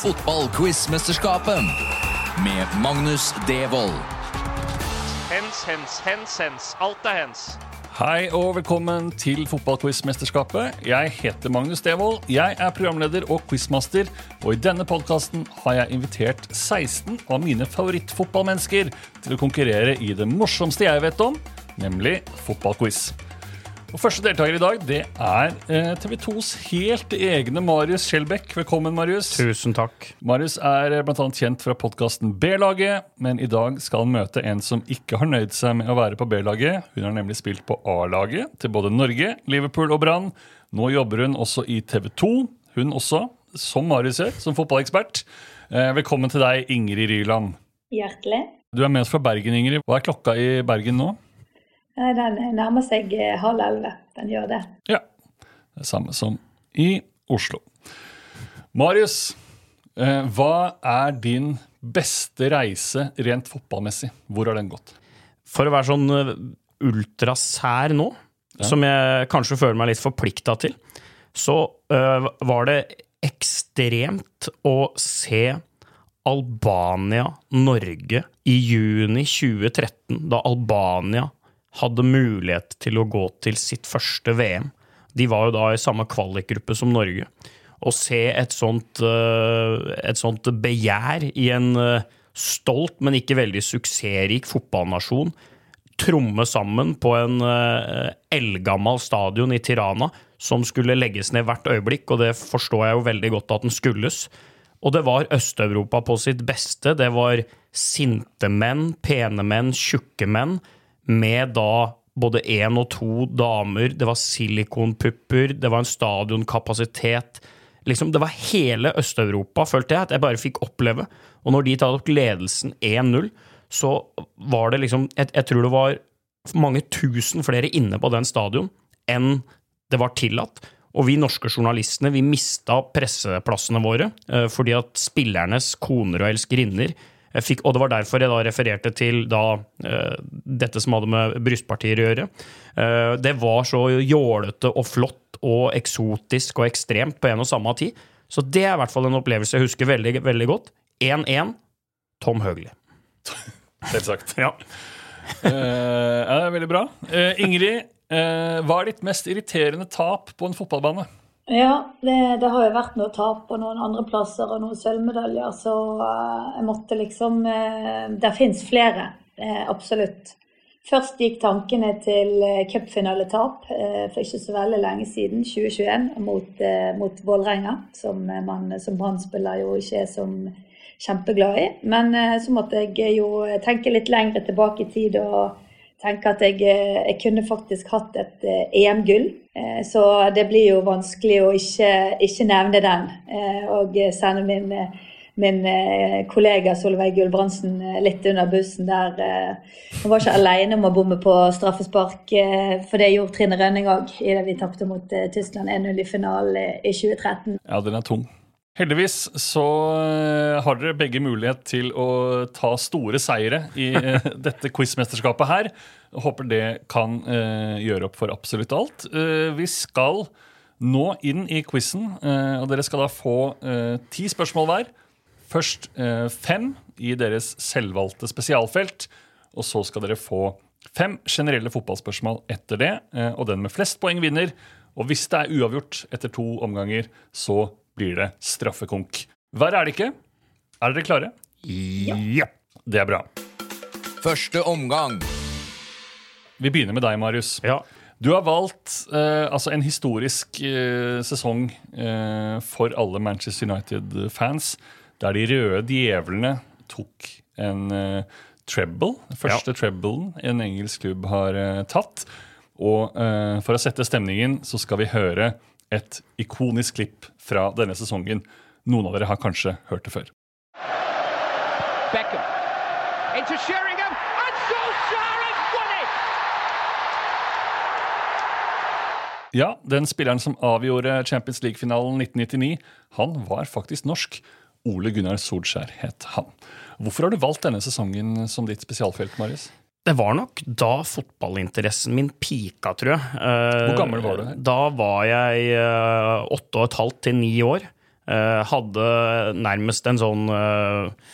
Fotballquiz-mesterskapet med Magnus Devold. Hens, hens, hens, hens. Alt er hens. Hei og velkommen til Fotballquiz-mesterskapet. Jeg heter Magnus Devold. Jeg er programleder og quizmaster, og i denne podkasten har jeg invitert 16 av mine favorittfotballmennesker til å konkurrere i det morsomste jeg vet om, nemlig fotballquiz. Og Første deltaker i dag det er eh, TV 2s helt egne Marius Skjelbæk. Velkommen, Marius. Tusen takk. Marius er eh, bl.a. kjent fra podkasten B-laget, men i dag skal han møte en som ikke har nøyd seg med å være på B-laget. Hun har nemlig spilt på A-laget til både Norge, Liverpool og Brann. Nå jobber hun også i TV 2, hun også, som Marius gjør, som fotballekspert. Eh, velkommen til deg, Ingrid Ryland. Hjertelig. Du er med oss fra Bergen, Ingrid. Hva er klokka i Bergen nå? Nei, Den nærmer seg eh, halv elleve. Den gjør det. Ja. Det samme som i Oslo. Marius, eh, hva er din beste reise rent fotballmessig? Hvor har den gått? For å være sånn eh, ultrasær nå, som jeg kanskje føler meg litt forplikta til, så var det ekstremt å se Albania-Norge i juni 2013, da Albania hadde mulighet til å gå til sitt første VM. De var jo da i samme kvalikgruppe som Norge. Å se et sånt, øh, et sånt begjær i en øh, stolt, men ikke veldig suksessrik fotballnasjon tromme sammen på en øh, eldgammel stadion i Tirana som skulle legges ned hvert øyeblikk, og det forstår jeg jo veldig godt at den skulles. Og det var Øst-Europa på sitt beste. Det var sinte menn, pene menn, tjukke menn med da både én og to damer, det var silikonpupper, det var en stadionkapasitet. Liksom, det var hele Øst-Europa, følte jeg, at jeg bare fikk oppleve. Og når de opp ledelsen 1-0, så var det liksom jeg, jeg tror det var mange tusen flere inne på den stadion enn det var tillatt. Og vi norske journalistene vi mista presseplassene våre eh, fordi at spillernes koner og elskerinner fikk, og det var derfor jeg da refererte til da, uh, dette som hadde med brystpartier å gjøre. Uh, det var så jålete og flott og eksotisk og ekstremt på en og samme tid. Så det er i hvert fall en opplevelse jeg husker veldig, veldig godt. 1-1 Tom Høgli. Selvsagt. Ja. uh, ja, det er veldig bra. Ingrid, hva er ditt mest irriterende tap på en fotballbane? Ja, det, det, har jo vært noe tap på noen andreplasser og noen sølvmedaljer, så uh, jeg måtte liksom uh, Det fins flere, uh, absolutt. Først gikk tankene til cupfinaletap for ikke så veldig lenge siden, 2021, mot, mot Vålerenga, som man som Brann-spiller jo ikke er som kjempeglad i. Men så måtte jeg jo tenke litt lengre tilbake i tid og tenke at jeg, jeg kunne faktisk hatt et EM-gull. Eh, så det blir jo vanskelig å ikke, ikke nevne den. Eh, og sende min, min eh, kollega Solveig Gulbrandsen litt under bussen der. Hun var ikke alene om å bomme på straffespark, for det gjorde Trine Rønning òg idet vi tapte mot Tyskland 1-0 i finalen i 2013. Ja, den er tung. Heldigvis så har dere begge mulighet til å ta store seire i dette quizmesterskapet her. Håper det kan uh, gjøre opp for absolutt alt. Vi skal nå inn i quizen, og dere skal da få ti spørsmål hver. Først fem i deres selvvalgte spesialfelt, og så skal dere få fem generelle fotballspørsmål etter det. og den med flest poeng vinner. Og hvis det er uavgjort etter to omganger, så blir det straffekonk. Verre er det ikke. Er dere klare? Ja. Det er bra. Første omgang. Vi begynner med deg, Marius. Ja. Du har valgt eh, altså en historisk eh, sesong eh, for alle Manchester United-fans, der de røde djevlene tok en eh, treble. Første ja. treblen en engelsk klubb har eh, tatt. Og eh, for å sette stemningen så skal vi høre et ikonisk klipp fra denne sesongen. Noen av dere har kanskje hørt det før. Beckham. Into Sheringham. And Solskjaer Ja, den spilleren som avgjorde Champions League-finalen 1999, han var faktisk norsk. Ole Gunnar Solskjær het han. Hvorfor har du valgt denne sesongen som ditt spesialfelt, Marius? Det var nok da fotballinteressen min pika, tror jeg. Hvor gammel var du? Da var jeg eh, åtte og et halvt til ni år. Eh, hadde nærmest en sånn eh,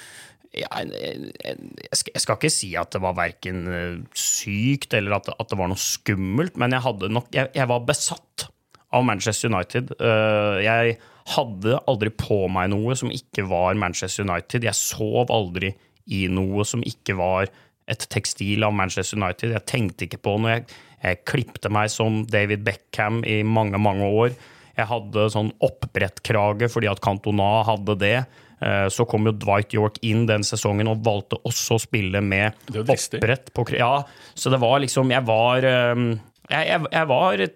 ja, jeg, skal, ikke si at det var verken eh, sykt eller at det, at det var noe skummelt, men jeg hadde nok Jeg, var besatt av Manchester United. Eh, jeg hadde aldri på meg noe som ikke var Manchester United. Jeg sov aldri i noe som ikke var et tekstil av Manchester United. Jeg tenkte ikke på noe. Jeg, jeg klipte meg som David Beckham i mange, mange år. Jeg hadde sånn oppbrettkrage fordi at Cantona hadde det. Eh, Så kom jo Dwight York inn den sesongen og valgte også å spille med oppbrett. På, ja, så det var liksom Jeg var eh, Jeg, jeg, jeg var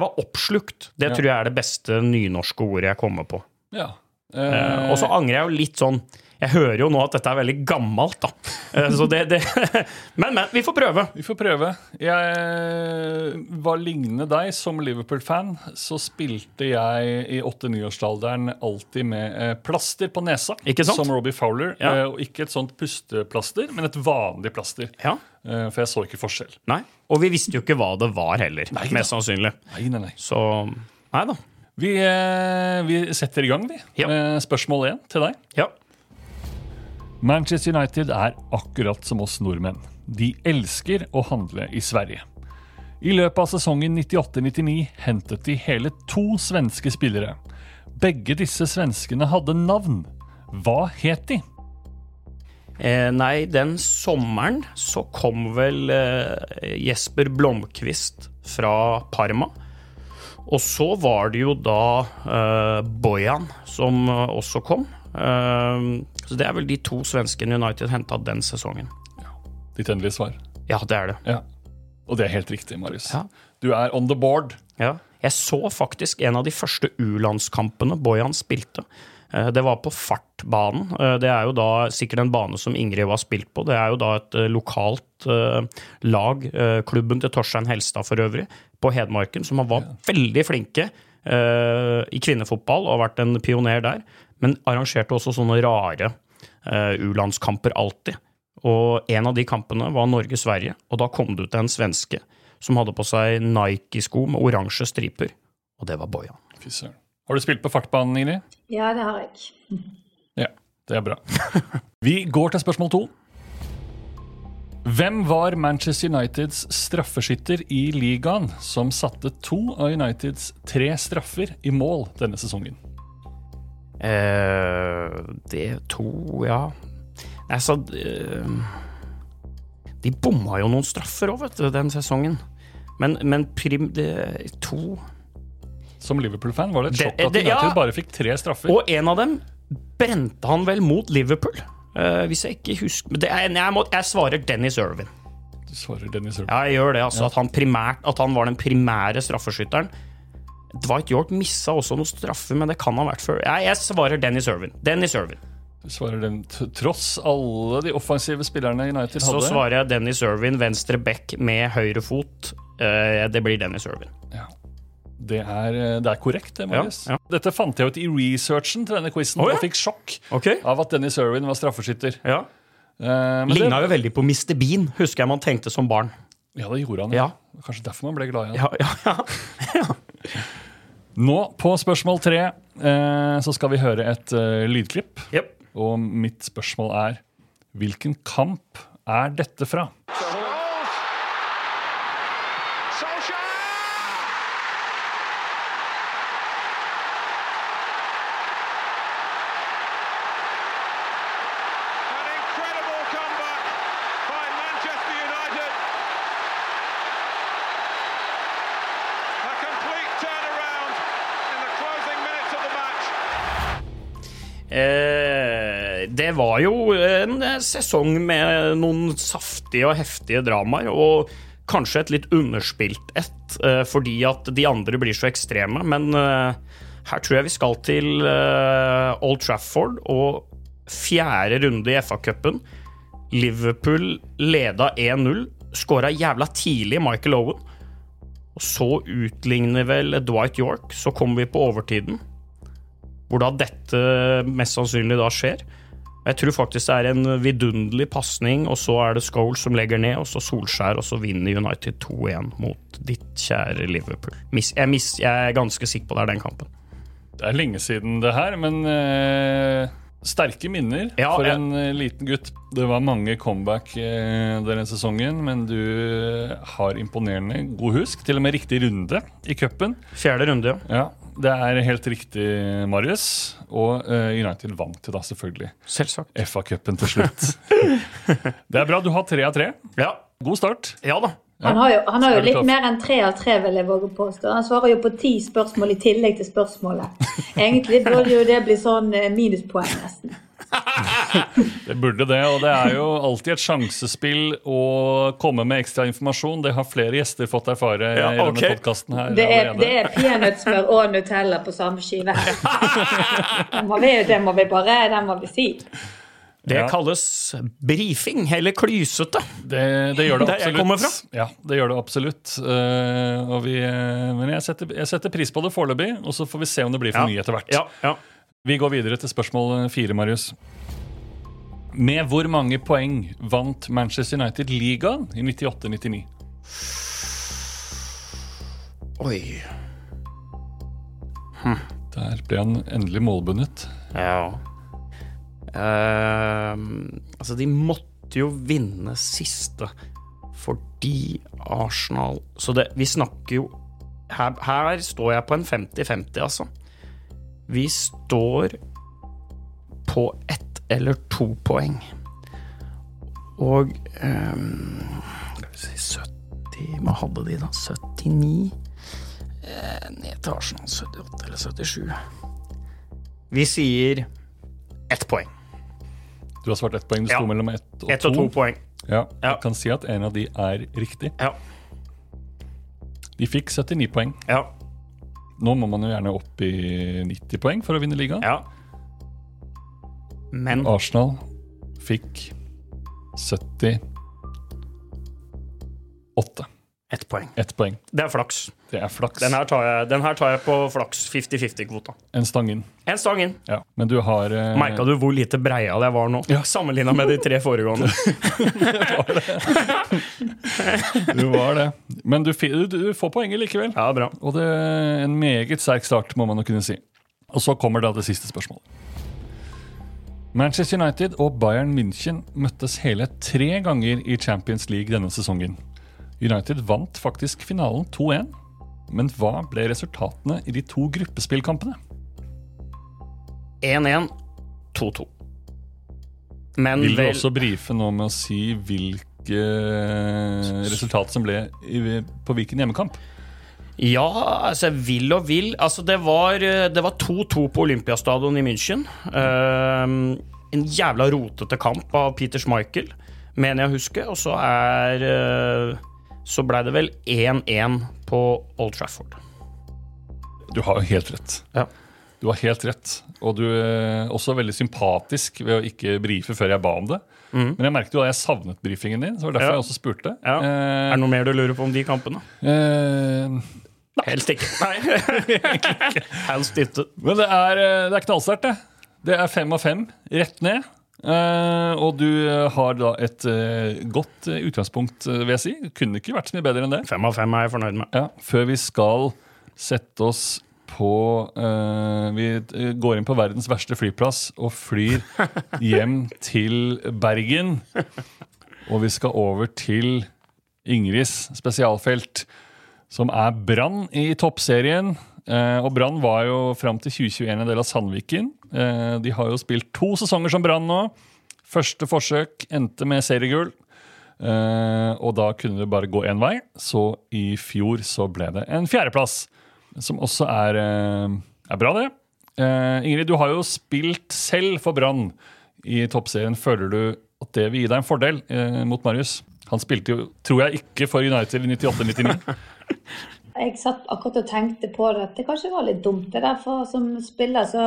var oppslukt. Det tror jeg er det beste nynorske ordet jeg kommer på. Ja. Eh, og så angrer jeg jo litt sånn Jeg hører jo nå at dette er veldig gammelt, da. Eh, så det, det Men, men. Vi får prøve. Vi får prøve. Jeg var lignende deg som Liverpool-fan. Så spilte jeg i 8-9-årsalderen alltid med eh, plaster på nesa. Ikke sant? Som Robbie Fowler. Ja. Eh, Og ikke et sånt pusteplaster, men et vanlig plaster. Ja. Eh, For jeg så ikke forskjell. Nei. Og vi visste jo ikke hva det var heller, Nei mest sannsynlig. Nei, nei, nei. Så Nei da. Vi, eh, vi setter i gang, vi. Ja. spørsmål én til deg. Ja. Manchester United er akkurat som oss nordmenn. De elsker å handle i Sverige. I løpet av sesongen 98-99 hentet de hele to svenske spillere. Begge disse svenskene hadde navn. Hva het de? Eh, nei, den sommeren så kom vel eh, Jesper Blomkvist fra Parma. Og så var det jo da eh, Bojan som eh, også kom. Eh, så det er vel de to svenskene United henta den sesongen. Ditt endelige svar. Ja, det er det. Ja. Og det er helt riktig, Marius. Ja. Du er on the board. Ja. Jeg så faktisk en av de første U-landskampene Bojan spilte. Eh, Det var på Fartbanen. Eh, Det er jo da sikkert en bane som Ingrid har spilt på. Det er jo da et eh, lokalt lag, klubben til Torstein Helstad for øvrig, på Hedmarken, som var veldig flinke i kvinnefotball og har vært en pioner der. Men arrangerte også sånne rare uh, U-landskamper alltid. Og en av de kampene var Norge-Sverige, og da kom det ut en svenske som hadde på seg Nike-sko med oransje striper, og det var Bojan. Fy søren. Har du spilt på fartbanen, Ingrid? Ja, det har jeg. Ja, det er bra. Vi går til spørsmål to. Hvem var Manchester Uniteds straffeskytter i ligaen som satte to av Uniteds tre straffer i mål denne sesongen? Eh, det to Ja. Altså De bomma jo noen straffer òg, vet du, den sesongen. Men, men prim... Det, to Som Liverpool-fan var det et sjokk at de United ja. bare fikk tre straffer. Og en av dem brente han vel mot Liverpool. uh, hvis jeg ikke husker det jeg, jeg, må, jeg svarer Dennis Irvin. Du svarer Dennis Irvin. Ja, jeg gjør det. altså at, han primært, at han var den primære straffeskytteren. Dwight York missa også noen straffer, men det kan ha vært før. Jeg, jeg svarer Dennis Irvin. Dennis Irvin. Du svarer den tross alle de offensive spillerne United hadde? Så svarer jeg Dennis Irvin, venstre back med høyre fot. Eh, det blir Dennis Irvin. Ja. Det er, eh, det er korrekt, det, Marius. Ja, ja. Dette fant jeg ut i researchen til denne quizen, oh, ja. og fikk sjokk okay. av at Dennis Irvin var straffeskytter. Ja. Uh, Ligna jo veldig på Mr. Bean, husker jeg man tenkte som barn. Ja, det gjorde han. Ja. Kanskje derfor man ble glad i ham. Ja, ja, ja. Nå, på spørsmål tre, eh, så skal vi høre et eh, lydklipp. Yep. Og mitt spørsmål er Hvilken kamp er dette fra? Var jo en eh, sesong med noen saftige og heftige dramaer, og kanskje et litt underspilt et, eh, fordi at de andre blir så ekstreme. Men eh, her tror jeg vi skal til Old Trafford og fjerde runde i FA-cupen. Liverpool leda 1-0, skåra jævla tidlig Michael Owen. Og så utligner vel Dwight York, så kommer vi på overtiden hvor da dette mest sannsynlig da skjer. Jeg tror faktisk det er en vidunderlig pasning, og så er det Scholes som legger ned, og så Solskjær, og så vinner United 2-1 mot ditt kjære Liverpool. Jeg, jeg er ganske sikker på det er den kampen. Det er lenge siden det her, men eh, sterke minner Ja, for en eh, liten gutt. Det var mange comeback eh, denne sesongen, men du har imponerende god husk. Til og med riktig runde i cupen. Fjerde runde, ja. Ja, det er helt riktig, Marius. Og uh, United vant jo da selvfølgelig Selvsagt. FA-cupen til slutt. det er bra. Du har tre av tre. Ja, God start. ja da. Han har jo, han har jo litt mer enn tre av tre, vil jeg våge å påstå. Han svarer jo på ti spørsmål i tillegg til spørsmålet. Egentlig burde jo det bli sånn eh, minuspoeng, nesten. Det burde det, og det er jo alltid et sjansespill å komme med ekstra informasjon. Det har flere gjester fått erfare Ja, i denne podkasten her Det er, det er peanøttsmør og Nutella på samme skive. Det må vi, det må vi bare det må vi si. Det Ja. kalles brifing, eller klysete. Det, det gjør det Der jeg absolutt. kommer fra. Ja, det gjør det absolutt. Uh, og vi, uh, men jeg setter, jeg setter pris på det foreløpig, og så får vi se om det blir for Ja. mye etter hvert. Ja, ja. Vi går videre til spørsmål fire, Marius. Med hvor mange poeng vant Manchester United ligaen i 98-99? Oi. Der ble han endelig målbundet. Ja. Ehm, altså, de måtte jo vinne siste fordi Arsenal Så det, vi snakker jo her, her står jeg på en 50-50, altså. Vi står på ett eller to poeng. Og Skal vi si 70 Hva hadde de, da? 79? Eh, ned til Arsenal 78 eller 77. Vi sier ett poeng. Du har svart ett poeng. Det Ja. sto mellom ett og Ett og to poeng. Ja. Jeg kan si at en av de er riktig. Ja. De fikk 79 poeng. Ja. Nå må man jo gjerne opp i 90 poeng for å vinne ligaen. ja. Men Arsenal fikk 78. ett poeng. Et poeng. Det er flaks. Det er flaks. Den her tar jeg, den her tar jeg på flaks 50-50-kvota. En stang inn. En stang inn. Ja. Men du har eh, Merka du hvor lite breial jeg var nå, sammenligna med de tre foregående? Du var det. Men du, du, du får poenget likevel. Ja, bra. Og det er en meget sterk start, må man jo kunne si. Og så kommer da det siste spørsmålet. Manchester United og Bayern München møttes hele tre ganger i Champions League denne sesongen. United vant faktisk finalen 2-1. Men hva ble resultatene i de to gruppespillkampene? 1-1, 2-2. Men Vil du vel også brife nå med å si hvilke resultat som ble på hvilken hjemmekamp? Ja, altså vil og vil. Altså, det var eh, det var 2-2 på Olympiastadion i München. Uh, en jævla rotete kamp av Peter Schmeichel, mener jeg å huske. Og så er eh, Så blei det vel 1-1 på Old Trafford. Du har jo helt rett. Ja. Du har helt rett. Og du er også veldig sympatisk ved å ikke brife før jeg ba om det. Men jeg merket jo at jeg savnet brifingen din, så det var derfor Mhm. Ja. jeg også spurte. Ja. Er det noe mer du lurer på om de kampene? Eh, Helst ikke. Nei. Helst ikke. men det er, eh, det er knallsterkt, det. Det er fem av fem rett ned. Eh, og du eh, har da et uh, godt utgangspunkt, uh, vil jeg si. Kunne ikke vært så mye bedre enn det. Fem av fem er jeg fornøyd med. Ja, før vi skal sette oss på Vi går inn på verdens verste flyplass og flyr hjem til Bergen. Og vi skal over til Ingrids spesialfelt, som er Brann i toppserien. Eh, og Brann var jo fram til 2021 en del av Sandviken. Eh, de har jo spilt to sesonger som Brann nå. Første forsøk endte med seriegull. Eh, og da kunne det bare gå én vei. Så i fjor så ble det en fjerdeplass, som også er, er bra, det. Ingrid, du har jo spilt selv for Brann i toppserien. Føler du at det vil gi deg en fordel mot Marius? Han spilte jo, tror jeg, ikke for United i 98-99. Jeg satt akkurat og tenkte på det, at det kanskje var litt dumt. Det der, for som spiller så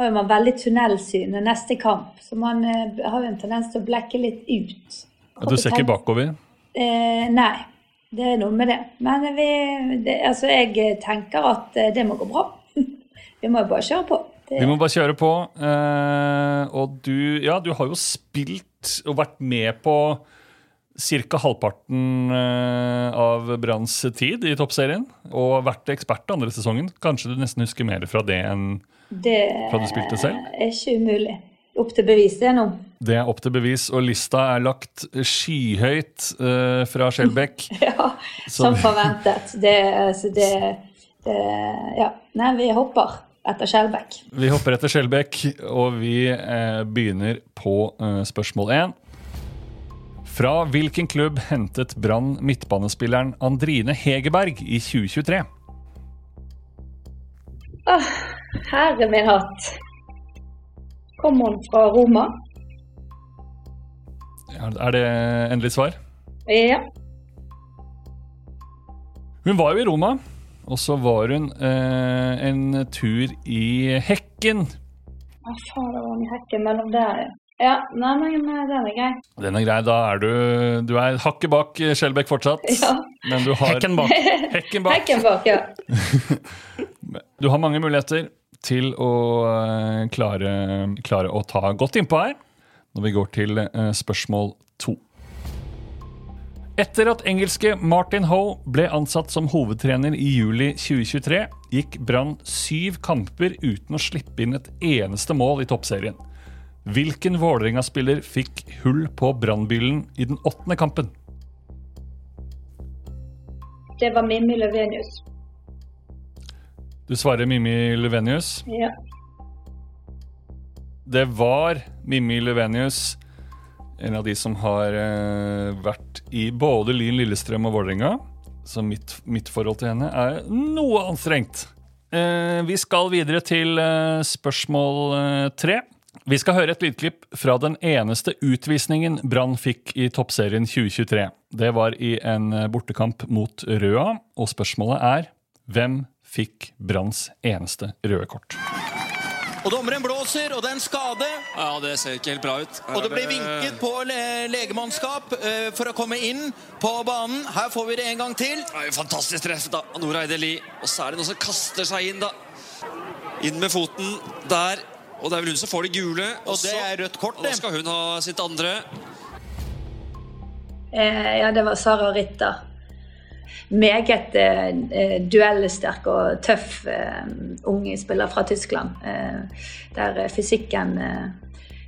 har man veldig tunnelsyn neste kamp. Så man eh, har jo en tendens til å blekke litt ut. Du ser ikke bakover? Eh, nei, det er noe med det. Men vi, det, altså, jeg tenker at eh, det må gå bra. vi må jo bare kjøre på. Det, Vi må bare kjøre på. Eh, og du, ja, du har jo spilt og vært med på ca. halvparten eh, av Branns tid i toppserien. Og vært ekspert andre sesongen. Kanskje du nesten husker mer fra det enn Det Fra du spilte selv? Det er ikke umulig. Opp til bevis, det nå. det er opp til bevis. Og lista er lagt skyhøyt uh, fra Skjelbæk. Ja, som forventet. Det, altså det, det Ja. Nei, vi hopper etter Skjelbæk. Vi hopper etter Skjelbæk, og vi eh, begynner på eh, spørsmål én. Fra hvilken klubb hentet Brann midtbanespilleren Andrine Hegerberg i 2023? Åh, Herre min hatt. Kommer hun fra Roma? Er det endelig svar? Ja. Hun var jo i Roma, og så var hun eh, en tur i Hekken. Hva faen, det var i hekken mellom der, ja. Ja, nei, men eh, den er grei. Den er grei, da er du Du er hakket bak eh, Skjelbæk fortsatt. Ja. Men du har Hekken bak. Hekken bak. Hekken bak, ja. Du har mange muligheter til å eh, klare, klare å ta godt innpå her når vi går til spørsmål to. Etter at engelske Martin Hoe ble ansatt som hovedtrener i juli 2023, gikk Brann syv kamper uten å slippe inn et eneste mål i toppserien. Hvilken Vålerenga-spiller fikk hull på brannbilen i den åttende kampen? Det var Mimmi Løvenius. Du svarer Mimmi Løvenius? Ja. Det var Mimmi Løvenius, en av de som har eh, vært i både Lyn Lillestrøm og Vålerenga. Så mitt, mitt forhold til henne er noe anstrengt. Eh, vi skal videre til eh, spørsmål tre. Vi skal høre et lydklipp fra den eneste utvisningen Brann fikk i toppserien 2023. Det var i en eh, bortekamp mot Røa, og spørsmålet er hvem fikk Branns eneste røde kort? Og dommeren blåser, og det er en skade. Ja, det ser ikke helt bra ut. Og det blir vinket på le legemannskap eh, for å komme inn på banen. Her får vi det en gang til. Det er jo fantastisk treff da, av Nora Eide Lie. Og så er det noen som kaster seg inn, da. Inn med foten der. Og det er vel hun som får det gule. Og også. det er rødt kort, Og da skal hun ha sitt andre. Eh, ja, det var Sara Ritter. Meget eh, eh, duellsterk og tøff eh, ung spiller fra Tyskland. Eh, der fysikken eh,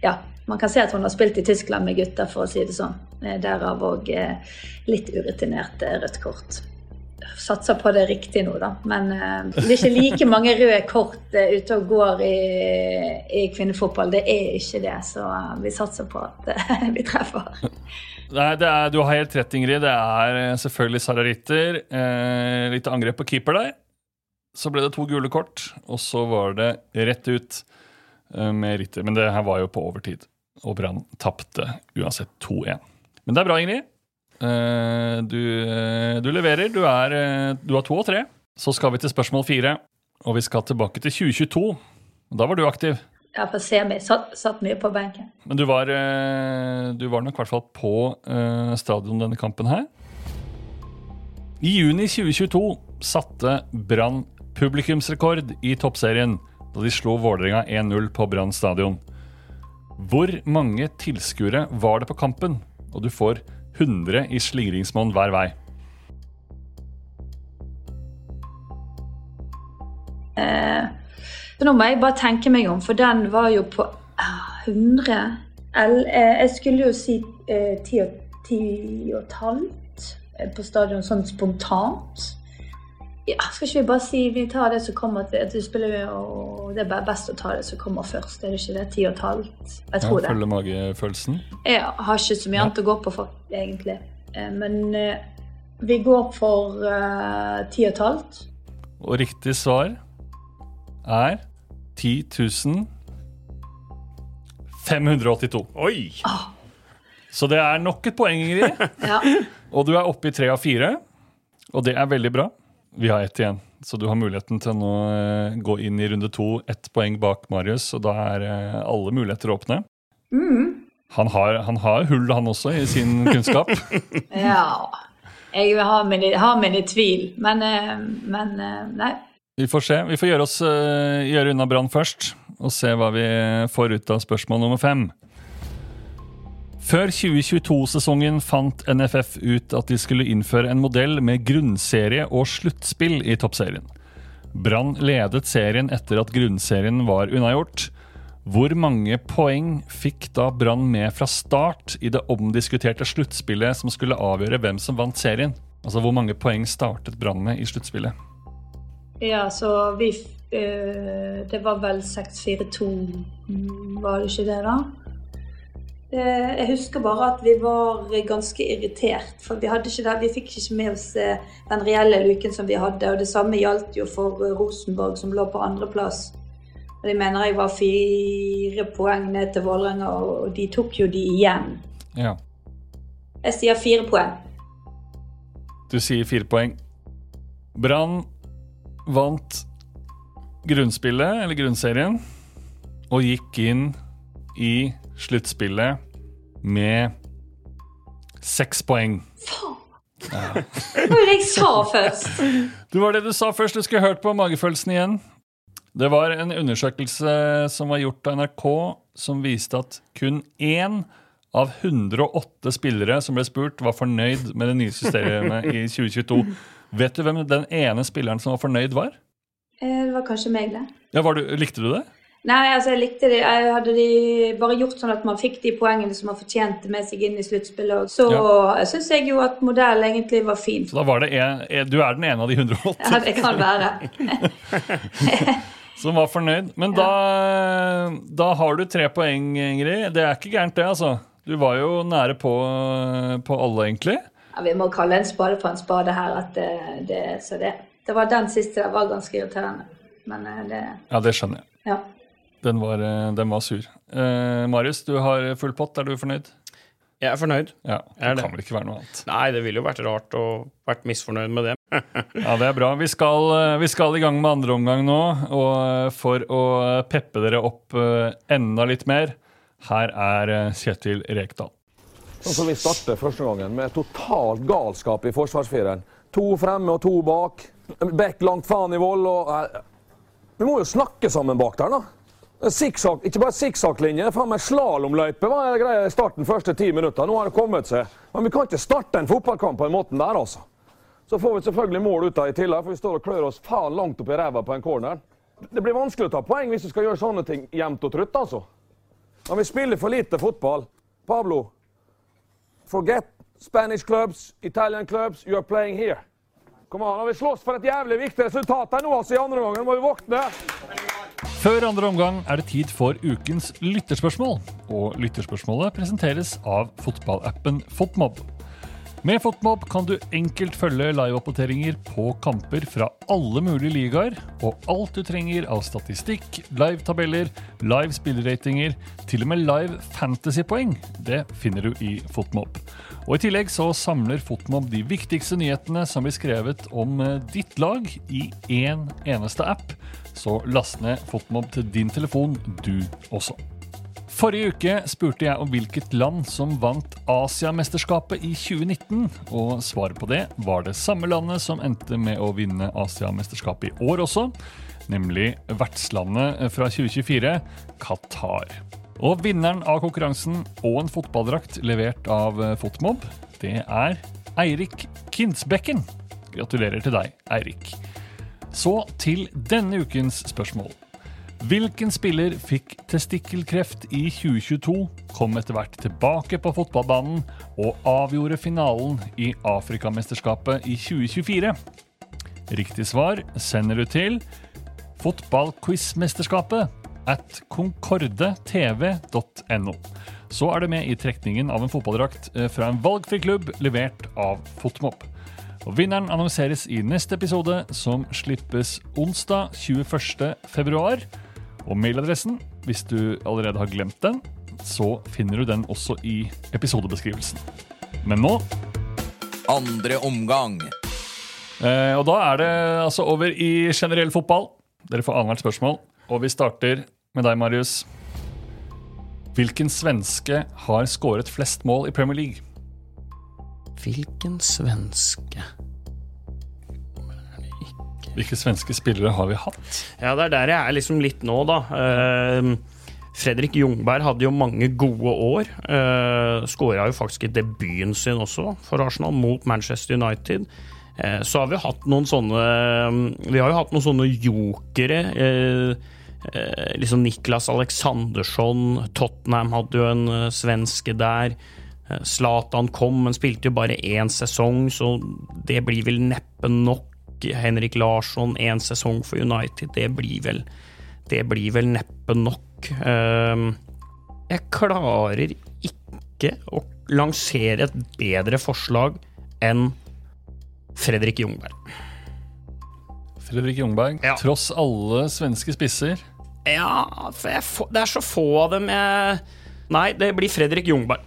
Ja, man kan se at hun har spilt i Tyskland med gutter, for å si det sånn. Eh, derav òg eh, litt urutinert eh, rødt kort. Satser på det riktig nå, da. Men uh, det er ikke like mange røde kort uh, ute og går i, i kvinnefotball. Det er ikke det, så uh, vi satser på at vi treffer. Nei, er, Du har helt rett, Ingrid. Det er selvfølgelig Sara Ritter. Litt angrep på keeper der. Så ble det to gule kort, og så var det rett ut med Ritter. Men det her var jo på overtid, og Brann tapte uansett 2-1. Men det er bra, Ingrid. Eh, du, eh, du leverer. Du, er, eh, du har to og tre. Så skal vi til spørsmål fire, og vi skal tilbake til 2022. Da var du aktiv. Ja, for semi satt, satt mye på benken. Men du var, du var nok i hvert fall på stadion denne kampen her. I juni 2022 satte Brann publikumsrekord i toppserien da de slo Vålerenga 1-0 på Brann stadion. Hvor mange tilskuere var det på kampen? Og du får 100 i slingringsmonn hver vei. Eh, nå må jeg bare tenke meg om, for den var jo på ah, 100 L, eh, Jeg skulle jo si eh, 10 og, 10 og et halvt eh, på stadion, sånn spontant. Ja, skal ikke vi bare si vi tar det som kommer til at spiller jo Det er best å ta det som kommer først, er det ikke det? Ti og et halvt? Jeg tror det. Følge magefølelsen. Jeg har ikke så mye annet å gå på, for, egentlig. Eh, Men eh, vi går for ti 10 og et halvt. Og riktig svar er 10 582. Oi! Så det er nok et poeng, Ingrid. Ja. Og du er oppe i tre av fire. Og det er veldig bra. Vi har ett igjen, så du har muligheten til å nå eh, gå inn i runde to ett poeng bak Marius, og da er eh, alle muligheter åpne. Han, har, han har hull, han også, i sin kunnskap. Ja Jeg har mine, har mine tvil, men, eh, men nei. Vi får se. Vi får gjøre, oss, gjøre unna Brann først, og se hva vi får ut av spørsmål nummer fem. Før 2022-sesongen fant NFF ut at de skulle innføre en modell med grunnserie og sluttspill i toppserien. Brann ledet serien etter at grunnserien var unnagjort. Hvor mange poeng fikk da Brann med fra start i det omdiskuterte sluttspillet som skulle avgjøre hvem som vant serien? Altså hvor mange poeng startet Brann med i sluttspillet? Ja, så vi øh, Det var vel 6-4-2, mm, var det ikke det, da? Eh, Jeg husker bare at vi var ganske irritert, for vi, hadde ikke vi fikk ikke med oss eh, den reelle luken som vi hadde. Og det samme gjaldt jo for eh, Rosenborg, som lå på andreplass. Og de mener jeg var fire poeng ned til Vålerenga, og de tok jo de igjen. Ja. Jeg sier fire poeng. Du sier fire poeng. Brann vant grunnspillet, eller grunnserien, og gikk inn i sluttspillet med seks poeng. Det var det jeg sa først. Det var det du sa først. Du skulle hørt på magefølelsen igjen. Det var en undersøkelse som var gjort av NRK, som viste at kun én av 108 spillere som ble spurt, var fornøyd med det nye systemet i 2022. Vet du hvem den ene spilleren som var fornøyd, var? Eh, Det var kanskje meg, det. Ja, var du, likte du det? Nei, altså jeg likte det. Jeg hadde de bare gjort sånn at man fikk de poengene som man fortjente med seg inn i sluttspillet. Så Ja. syns jeg jo at modellen egentlig var fin. Så da var det en, en, Du er den ene av de 180? Ja, det kan være. som var fornøyd. Men da, da har du tre poeng, Ingrid. Det er ikke gærent, det, altså. Du var jo nære på, på alle, egentlig. Ja, vi må kalle en spade for en spade her. At det, det, så det, det var den siste Det var ganske irriterende. Men eh, det Ja, det skjønner jeg. Ja. Den var, eh, den var sur. Eh, Marius, du har full pott. Er du fornøyd? Jeg er fornøyd. Ja, det er Det det. kan vel ikke være noe annet. Nei, det ville jo vært rart å vært misfornøyd med det. Ja, Det er bra. Vi skal, eh, vi skal i gang med andre omgang nå. Og eh, for å peppe dere opp enda litt mer, her er Kjetil Rekdal. Sånn som vi starter første gangen, med totalt galskap i forsvarsfireren. To fremme og to bak. Bekk langt faen i vold og Vi må jo snakke sammen bak der, da. Zigzag, ikke bare sikksakklinje, men slalåmløype var greia i starten første ti minutter. Nå har det kommet seg. Men vi kan ikke starte en fotballkamp på den måten der, altså. Så får vi selvfølgelig mål ut av i tillegg, for vi står og klør oss faen langt opp i ræva på en corner. Det blir vanskelig å ta poeng hvis du skal gjøre sånne ting jevnt og trutt, altså. Men vi spiller for lite fotball. Pablo, forget Spanish clubs, Italian clubs, you are playing here. Kom an, vi slåss for et jævlig viktig resultat her nå, altså, i andre gangen. må vi våkne. Før andre omgang er det tid for ukens lytterspørsmål. Og lytterspørsmålet presenteres av fotballappen Fotmob. Med Fotmob kan du enkelt følge liveoppdateringer på kamper fra alle mulige ligaer, og alt du trenger av statistikk, live-tabeller, live spilleratinger, til og med live fantasypoeng, det finner du i Fotmob. Og I tillegg så samler Fotmob de viktigste nyhetene som blir skrevet om eh, ditt lag i én eneste app. Så last ned Fotmob til din telefon, du også. Forrige uke spurte jeg om hvilket land som vant Asiamesterskapet i 2019, og svaret på det var det samme landet som endte med å vinne Asiamesterskapet i år også, nemlig vertslandet fra 2024, Qatar. Og vinneren av konkurransen og en fotballdrakt levert av Fotmob, det er Eirik Kinsbekken. Gratulerer til deg, Eirik. Så til denne ukens spørsmål. Hvilken spiller fikk testikkelkreft i 2022, kom etter hvert tilbake på fotballbanen og avgjorde finalen i Afrikamesterskapet i 2024? Riktig svar sender du til fotballquizmesterskapet at concordetv.no. Så er du med i trekningen av en fotballdrakt eh, fra en valgfri klubb levert av Fotmob. Og Vinneren annonseres i neste episode, som slippes onsdag 21. Og mailadressen, hvis du allerede har glemt den, så finner du den også i episodebeskrivelsen. Men nå Andre omgang. eh, Og da er det altså over i generell fotball. Dere får annethvert spørsmål. Og vi starter med deg, Marius. Hvilken svenske har skåret flest mål i Premier League? Hvilken svenske Hvilke svenske spillere har vi hatt? Ja, det er der jeg er liksom litt nå, da. Eh, Fredrik Jungberg hadde jo mange gode år. Uh, Skåra jo faktisk i debuten sin også for Arsenal, mot Manchester United. Eh, så har vi hatt noen sånne Vi har jo hatt noen sånne jokere. Eh, liksom Niklas Aleksandersson, Tottenham hadde jo en eh, svenske der. Zlatan kom, men spilte jo bare én sesong, så det blir vel neppe nok. Henrik Larsson, én sesong for United, det blir vel, det blir vel neppe nok. Eh, jeg klarer ikke å lansere et bedre forslag enn Fredrik Jungberg. Fredrik Jungberg, Ja. tross alle svenske spisser. Ja, for det er så få av dem jeg Nei, det blir Fredrik Jungberg.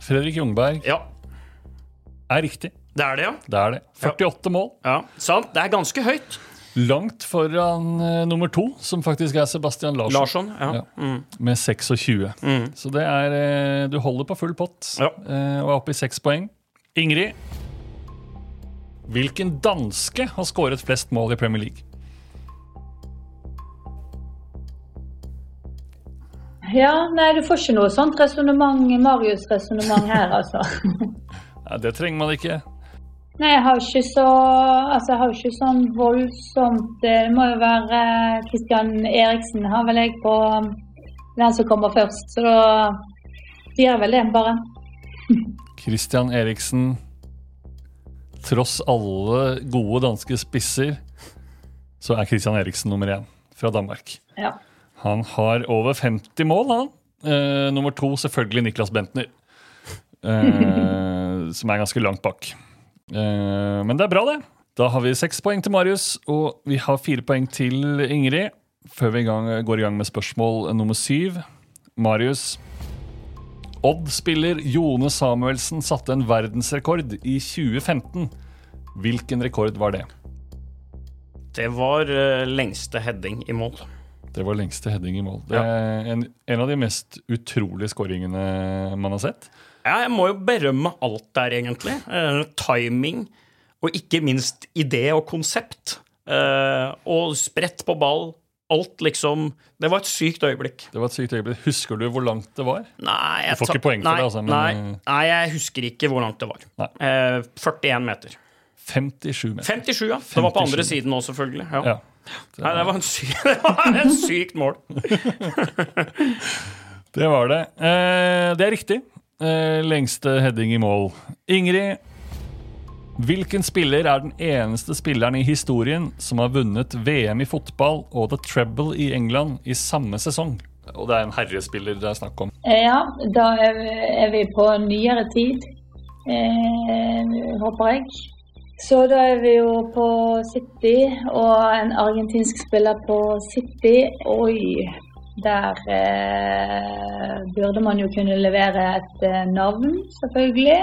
Fredrik Jungberg Ja, er riktig. Det er det, ja. Det er det. 48 mål. ja. Sant? Det er ganske høyt. Langt foran uh, nummer to, som faktisk er Sebastian Larsson. Larsson, ja. Ja. Mm. Med 26. Så det er uh, Du holder på full pott Ja. uh, og er oppe i seks poeng. Ingrid, hvilken danske har skåret flest mål i Premier League? Ja, nei, du får ikke noe sånt resonnement, Marius-resonnement her, altså. Nei, det trenger man ikke. Nei, jeg har ikke så Altså, jeg har ikke sånn voldsomt eh, Det må jo være Kristian Eriksen, har vel jeg på um, den som kommer først. Så da jeg vel det, bare. Kristian Eriksen, tross alle gode danske spisser, så er Kristian Eriksen nummer én fra Danmark. Ja. Han har over 50 mål, han. Eh, nummer to selvfølgelig Niklas Bentner, eh, som er ganske langt bak. Eh, men det er bra, det. Da har vi seks poeng til Marius, og vi har fire poeng til Ingrid. Før vi går i gang med spørsmål nummer syv. Marius. Odd-spiller Jone Samuelsen satte en verdensrekord i 2015. Hvilken rekord var det? Det var eh, lengste heading i mål. Det var lengste heading i mål. Det er en, en av de mest utrolige skåringene man har sett. Ja, jeg må jo berømme alt der, egentlig. Uh, timing, og ikke minst idé og konsept. Uh, og spredt på ball. Alt liksom Det var et sykt øyeblikk. Det var et sykt øyeblikk. Husker du hvor langt det var? Nei, jeg Du får ikke poeng for nei, det, altså, men- nei, nei, jeg husker ikke hvor langt det var. Eh, 41 meter. 57 meter. 57, ja. Det var på 57. andre siden òg, selvfølgelig. Ja. Ja. Nei, det var en, sy det var en sykt mål. Det var det. Eh, det er riktig. Eh, lengste heading i mål. Ingrid, hvilken spiller er den eneste spilleren i historien som har vunnet VM i fotball og The Treble i England i samme sesong? Og det er en herrespiller det er snakk om. Ja, da er vi på nyere tid, eh, håper jeg. Så da er vi jo på City, og en argentinsk spiller på City. Oi, der eh, burde man jo kunne levere et eh, navn, selvfølgelig.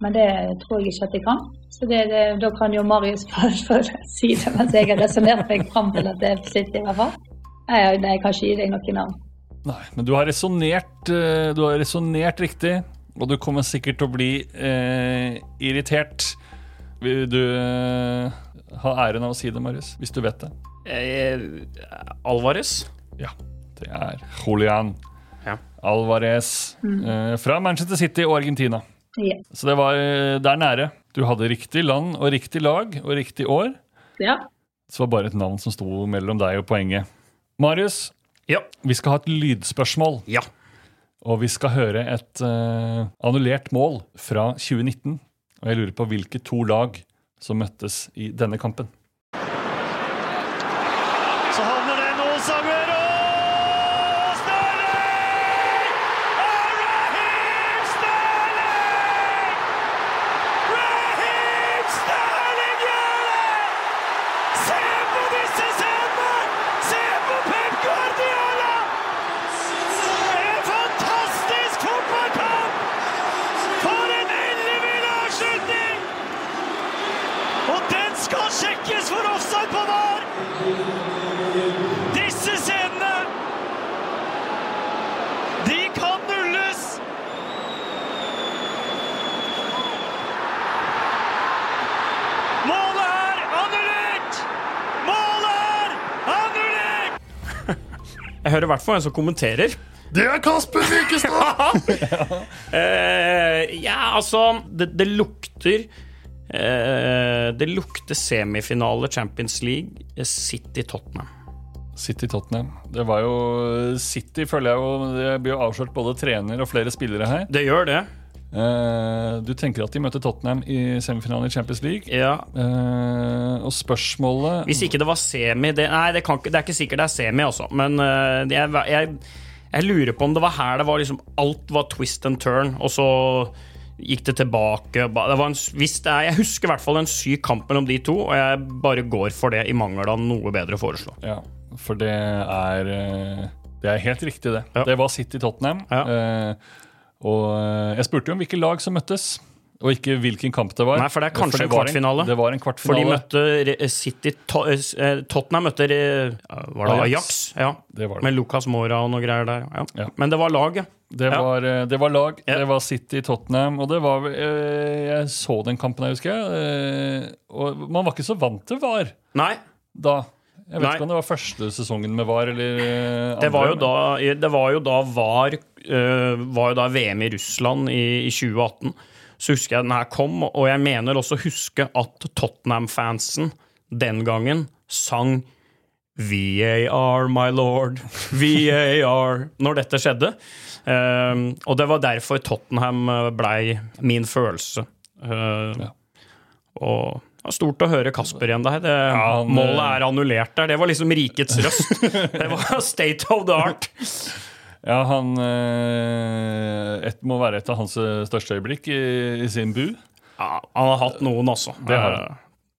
Men det tror jeg ikke at jeg kan. Så det, det, da kan jo Marius si det mens jeg har resonnert meg fram til at det er på i hvert fall. Nei, nei, jeg kan ikke gi deg noe navn. Nei, men du har resonnert eh, Du har resonnert riktig, og du kommer sikkert til å bli eh, irritert. Vil du eh, ha æren av å si det, Marius? Hvis du vet det? Eh, Alvarez. Ja. Det er Julian Ja. Alvarez eh, fra Manchester City og Argentina. Ja. Så det var eh, der nære. Du hadde riktig land og riktig lag og riktig år. ja. Så det var bare et navn som sto mellom deg og poenget. Marius, Ja. vi skal ha et lydspørsmål. ja. Og vi skal høre et uh, annullert mål fra 2019. Og jeg lurer på hvilke to lag som møttes i denne kampen. Så havner den hos Aguero! Sterling! Og Raheem Sterling! Raheem Sterling gjør det! Se på disse scenene! Se på Pep Guardiola! En fantastisk fotballkamp! For en ellevill avslutning! Og den skal sjekkes! Jeg hører i hvert fall en som kommenterer. Det er Kasper Wikestad! Eh, ja, altså Det, det lukter eh, Det lukter semifinale Champions League, eh, City-Tottenham. City-Tottenham. Det var jo City, føler jeg jo Det blir jo avslørt både trener og flere spillere her. Det gjør det. Eh, du tenker at de møter Tottenham i semifinalen i Champions League. Ja. Uh, og spørsmålet Hvis ikke det var semi det, Nei, det, kan, det er ikke sikkert det er semi, altså. Men uh, jeg, jeg, jeg lurer på om det var her det var liksom Alt var twist and turn, og så gikk det tilbake. Det var en, hvis det er, jeg husker i hvert fall en syk kamp mellom de to, og jeg bare går for det i mangel av noe bedre å foreslå. Ja, for det er Det er helt riktig, det. Ja. Det var City-Tottenham. Eh, og eh, jeg spurte jo om hvilke lag som møttes, og ikke hvilken kamp det var. Nei, for det er kanskje en var kvartfinale. det var en For de møtte City eh, Tottenham møtte Var det Ajax. Ja. Det var det. Med Lucas Mora og noe greier der. Ja. Ja. Men det var lag, ja. Det var, eh, det var lag. Det var City-Tottenham. Og det var eh, Jeg så den kampen jeg husker jeg. eh, og man var ikke så vant til VAR Nei, da. Jeg vet Nei. ikke om det var første sesongen med VAR eller eh, andre. Det var jo da, det var jo da VAR øh, var jo da VM i Russland i, i 2018. Så husker jeg den her kom, og jeg mener også å huske at Tottenham-fansen den gangen sang VAR, my lord, VAR når dette skjedde. Um, og det var derfor Tottenham øh, blei min følelse. Uh, Ja. Og var stort å høre Kasper igjen der. Det, han, målet øh, er annullert der. Det var liksom rikets røst. Det var state of the art. Ja, han eh, et, må være et av hans eh, største øyeblikk i, i sin bu. Ja, han har hatt noen, altså. Det har han.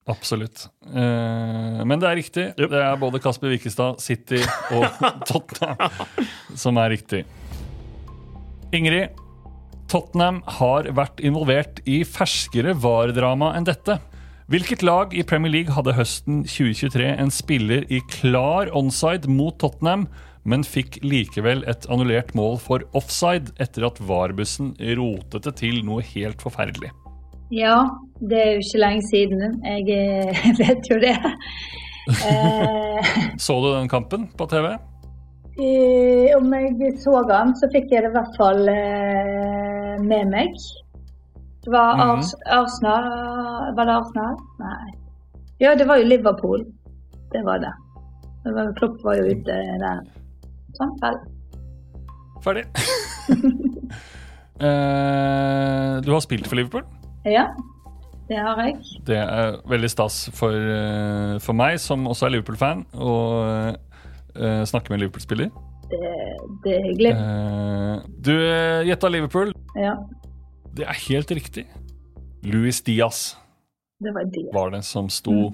Absolutt. Eh, men det er riktig. Yep. Det er både Kasper Wikestad, City og Tottenham som er riktig. Ingrid, Tottenham har vært involvert i ferskere VAR-drama enn dette. Hvilket lag i Premier League hadde høsten 2023 en spiller i klar onside mot Tottenham, men fikk likevel et annullert mål for offside etter at VAR-bussen rotet det til noe helt forferdelig? Ja, det er jo ikke lenge siden. Jeg eh, vet jo det. Eh, Så du den kampen på TV? eh, om jeg så den, så fikk jeg det i hvert fall med meg. Det var. Ars Arsenal Var det Arsenal? Nei. Ja, det var jo Liverpool. Det var det. det var, Klopp var jo ute der. Sånn, vel. Ferdig. uh, du har spilt for Liverpool. Ja, det har jeg. Det er veldig stas for, eh, for meg, som også er Liverpool-fan, å uh, snakke med Liverpool-spiller. Det, det er hyggelig. Uh, du gjetta Liverpool. Ja, Det er helt riktig. Luis Diaz det var det. var det som sto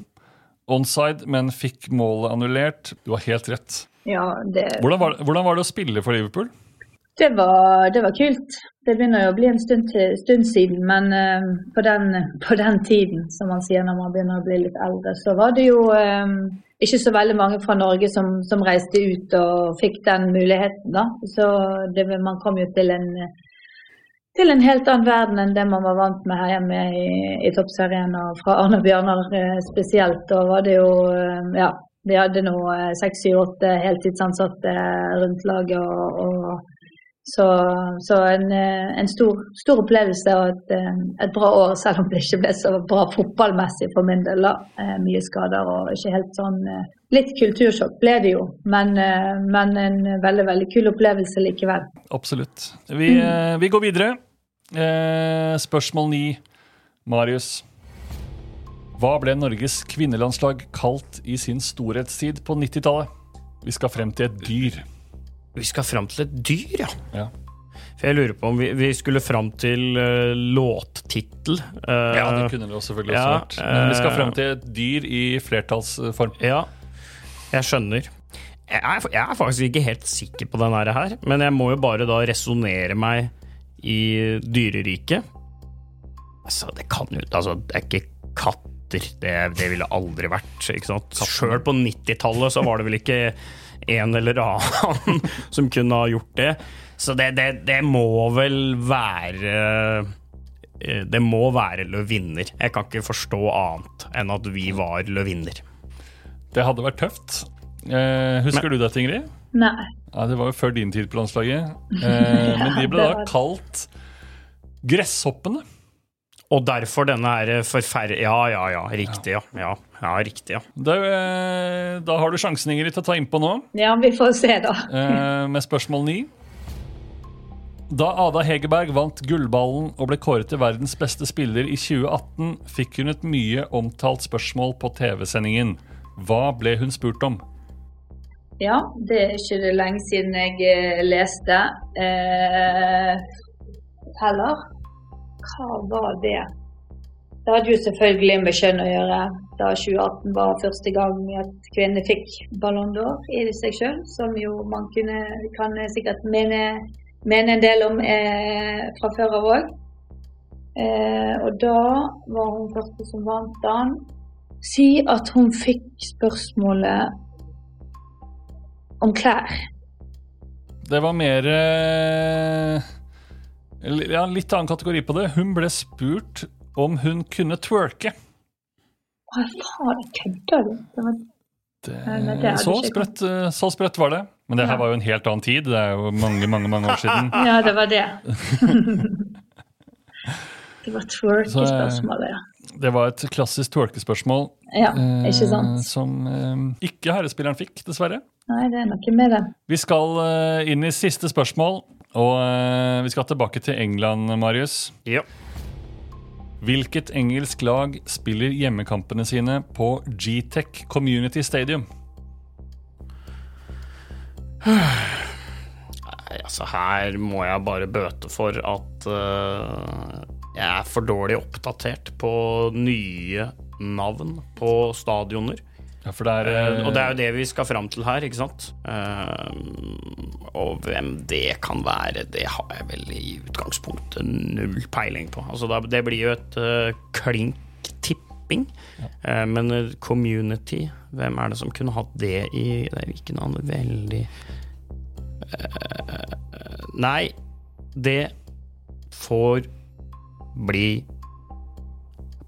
onside, men fikk målet annullert. Du har helt rett. Ja, det, Hvordan var, hvordan var det å spille for Liverpool? det, var, det var kult. Det begynner jo å bli en stund, til, stund siden, men uh, på, den, på den tiden, som man sier når man begynner å bli litt eldre, så var det jo um, ikke så veldig mange fra Norge som, som reiste ut og fikk den muligheten. da. Så det, man kom jo til en, til en helt annen verden enn det man var vant med her hjemme i, i Toppserien. Og fra Arne Bjørnar eh, spesielt. Da var det jo eh, Ja, vi hadde nå eh, seks, syv, åtte heltidsansatte rundt laget. og, og så, så en, eh, en stor, stor opplevelse og et, eh, et bra år, selv om det ikke ble så bra fotballmessig for min del. Eh, Mye skader og ikke helt sånn Litt kultursjokk ble det jo, men, men en veldig, veldig kul opplevelse likevel. Absolutt. Vi, mm. vi går videre. Spørsmål ni. Marius. Hva ble Norges kvinnelandslag kalt i sin storhetstid på 90-tallet? Vi skal frem til et dyr. Vi skal fram til et dyr, ja. Ja. For jeg lurer på om vi, vi skulle fram til uh, låttittel. Uh, Ja, det kunne det selvfølgelig også ja, vært. Men vi skal fram frem til et dyr i flertallsform. Ja, jeg skjønner. Jeg er, jeg er faktisk ikke helt sikker på den her, men jeg må jo bare da resonnere meg i dyreriket. Altså, det kan jo Altså, det er ikke katter. Det, det ville aldri vært. ikke sant? Sjøl på 90-tallet så var det vel ikke en eller annen som kunne ha gjort det. Så det, det, det må vel være eh, Det må være løvinner. Jeg kan ikke forstå annet enn at vi var løvinner. Det hadde vært tøft. Eh, husker du dette, Ingrid? Nei. Ja, Det var jo før din tid på landslaget. Eh, men de ble da var kalt Gresshoppene. Og derfor denne her forferd... Ja, ja, ja. Riktig, ja. Ja, ja riktig, ja. Det, eh, da har du sjansen, Ingrid, til å ta innpå nå. Ja, vi får se, da. eh, med spørsmål 9. Da Ada Hegerberg vant gullballen og ble kåret til verdens beste spiller i 2018, fikk hun et mye omtalt spørsmål på TV-sendingen. Hva ble hun spurt om? Ja, det er ikke det lenge siden jeg eh, leste. Eh, heller. Hva var det? Det hadde jo selvfølgelig med kjønn å gjøre. Da 2018 var første gang at kvinner fikk Ballon d'Or i seg sjøl, som jo man kunne, kan sikkert mene, mene en del om eh, fra før av òg. Eh, og da var hun første som vant den. Si at hun fikk spørsmålet om klær. Det var mer eh, ja, Litt annen kategori på det. Hun ble spurt om hun kunne twerke. Hva faen, kødder du? Det så, sprøtt, eh, så sprøtt var det. Men det her var jo en helt annen tid. Det er jo mange, mange, mange år siden. Ja, det var det. det var twerkespørsmålet, ja. Det var et klassisk twerkespørsmål Ja, eh, ikke sant? som eh, ikke herrespilleren fikk, dessverre. Nei, det er noe med det. Vi skal eh, inn i siste spørsmål, og eh, vi skal tilbake til England, Marius. Ja. Hvilket engelsk lag spiller hjemmekampene sine på Gtech Community Stadium? Nei, altså her må jeg bare bøte for at øh, jeg er for dårlig oppdatert på nye navn på stadioner. Ja, er, Eh, eh, og det er jo det vi skal fram til her, ikke sant? Eh, og hvem det kan være, det har jeg vel i utgangspunktet null peiling på. Altså det blir jo et uh, klink-tipping. Eh, men community, hvem er det som kunne hatt det i Det er ikke noe veldig Eh, Nei, det får bli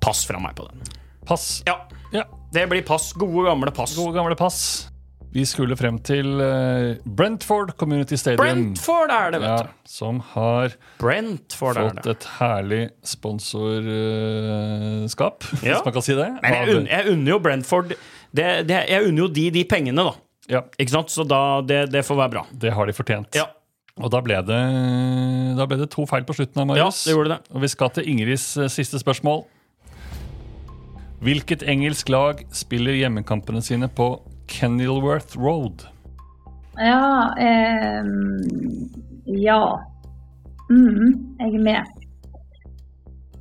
pass fra meg på den. Pass. Ja, Ja, det blir pass. Gode, gamle pass. gode gamle pass. Vi skulle frem til eh, Brentford Community Stadium. Brentford er det, vet Ja, som har Brentford fått et herlig sponsorskap, Ja. hvis man kan si det. Men jeg, unner, jeg unner jo Brentford det, det, Jeg unner jo de de pengene, da. ja, Ikke sant? Så da, det, det får være bra. det har de fortjent. Ja, Og da ble, det, da ble det to feil på slutten av ja det gjorde det. Og vi skal til Ingrids eh, siste spørsmål. Hvilket engelsk lag spiller hjemmekampene sine på Kenilworth Road? Ja eh, Ja. Mm, jeg er med.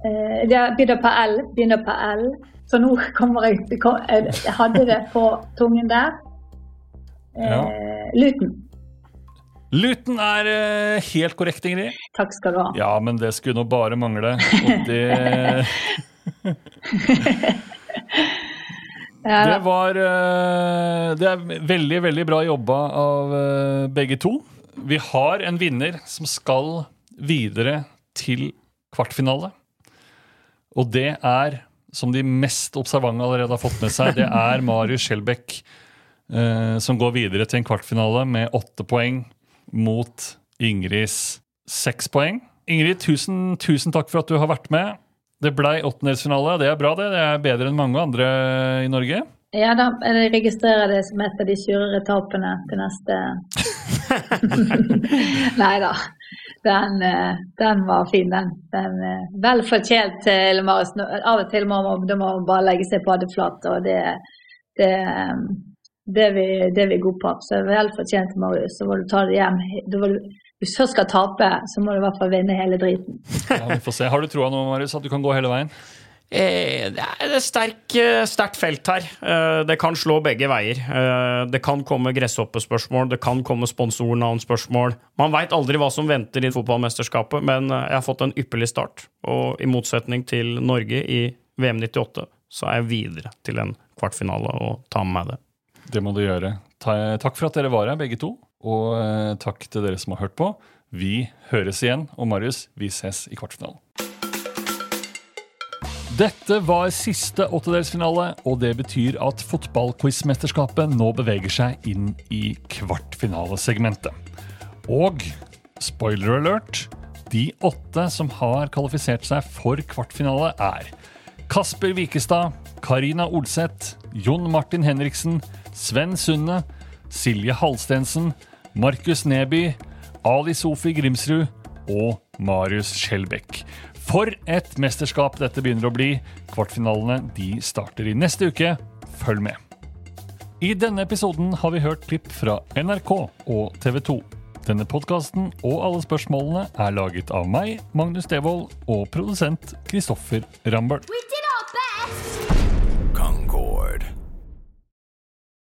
Eh, det begynner på L. Begynner på L. Så nå kommer jeg kom, Jeg jeg hadde det på tungen der. Eh, Luton. Luton er eh, helt korrekt, Ingrid. Takk skal du ha. Ja, men det skulle nå bare mangle. Og det, Ja, det var eh, Det er veldig, veldig bra jobba av eh, begge to. Vi har en vinner som skal videre til kvartfinale. Og det er, som de mest observante allerede har fått med seg, det er Marius Skjelbæk eh, som går videre til en kvartfinale med åtte poeng mot Ingrids seks poeng. Ingrid, tusen, tusen takk for at du har vært med. Det blei åttendelsfinale. Det er bra, det. Det er bedre enn mange andre i Norge. ja da, jeg registrerer det som et av de surere tapene til neste Nei da. Den, eh, den var fin, den. den eh, vel fortjent til Marius. Av og til må man, må man bare legge seg paddeflat, og det, det, eh, det, er vi, det er vi gode på. Så vel fortjent, Marius. Så må du ta det hjem. Du, hvis du først skal tape, så må du i hvert fall vinne hele driten. Ja, vi får se. Har du troa nå, Marius, at du kan gå hele veien? Eh, det er et sterk, eh, sterkt felt her. Eh, det kan slå begge veier. Eh, det kan komme gresshoppespørsmål, det kan komme sponsornavnspørsmål. Man veit aldri hva som venter i fotballmesterskapet, men jeg har fått en ypperlig start. Og i motsetning til Norge i VM 98, så er jeg videre til en kvartfinale og tar med meg det. Det må du gjøre. Takk for at dere var her, begge to. Og eh, takk til dere som har hørt på. Vi høres igjen. Og Marius, vi ses i kvartfinalen. Dette var siste åttedelsfinale, og det betyr at fotballquizmesterskapet nå beveger seg inn i kvartfinalesegmentet. Og spoiler alert de åtte som har kvalifisert seg for kvartfinale, er Kasper Wikestad, Karina Olseth, Jon Martin Henriksen, Sven Sunde, Silje Halstensen, Markus Neby, Ali Sofi Grimsrud og Marius Skjelbekk. For et mesterskap dette begynner å bli. Kvartfinalene de starter i neste uke. Følg med. I denne episoden har vi hørt klipp fra NRK og TV 2. Denne podkasten og alle spørsmålene er laget av meg, Magnus Devold, og produsent Kristoffer Rambøll.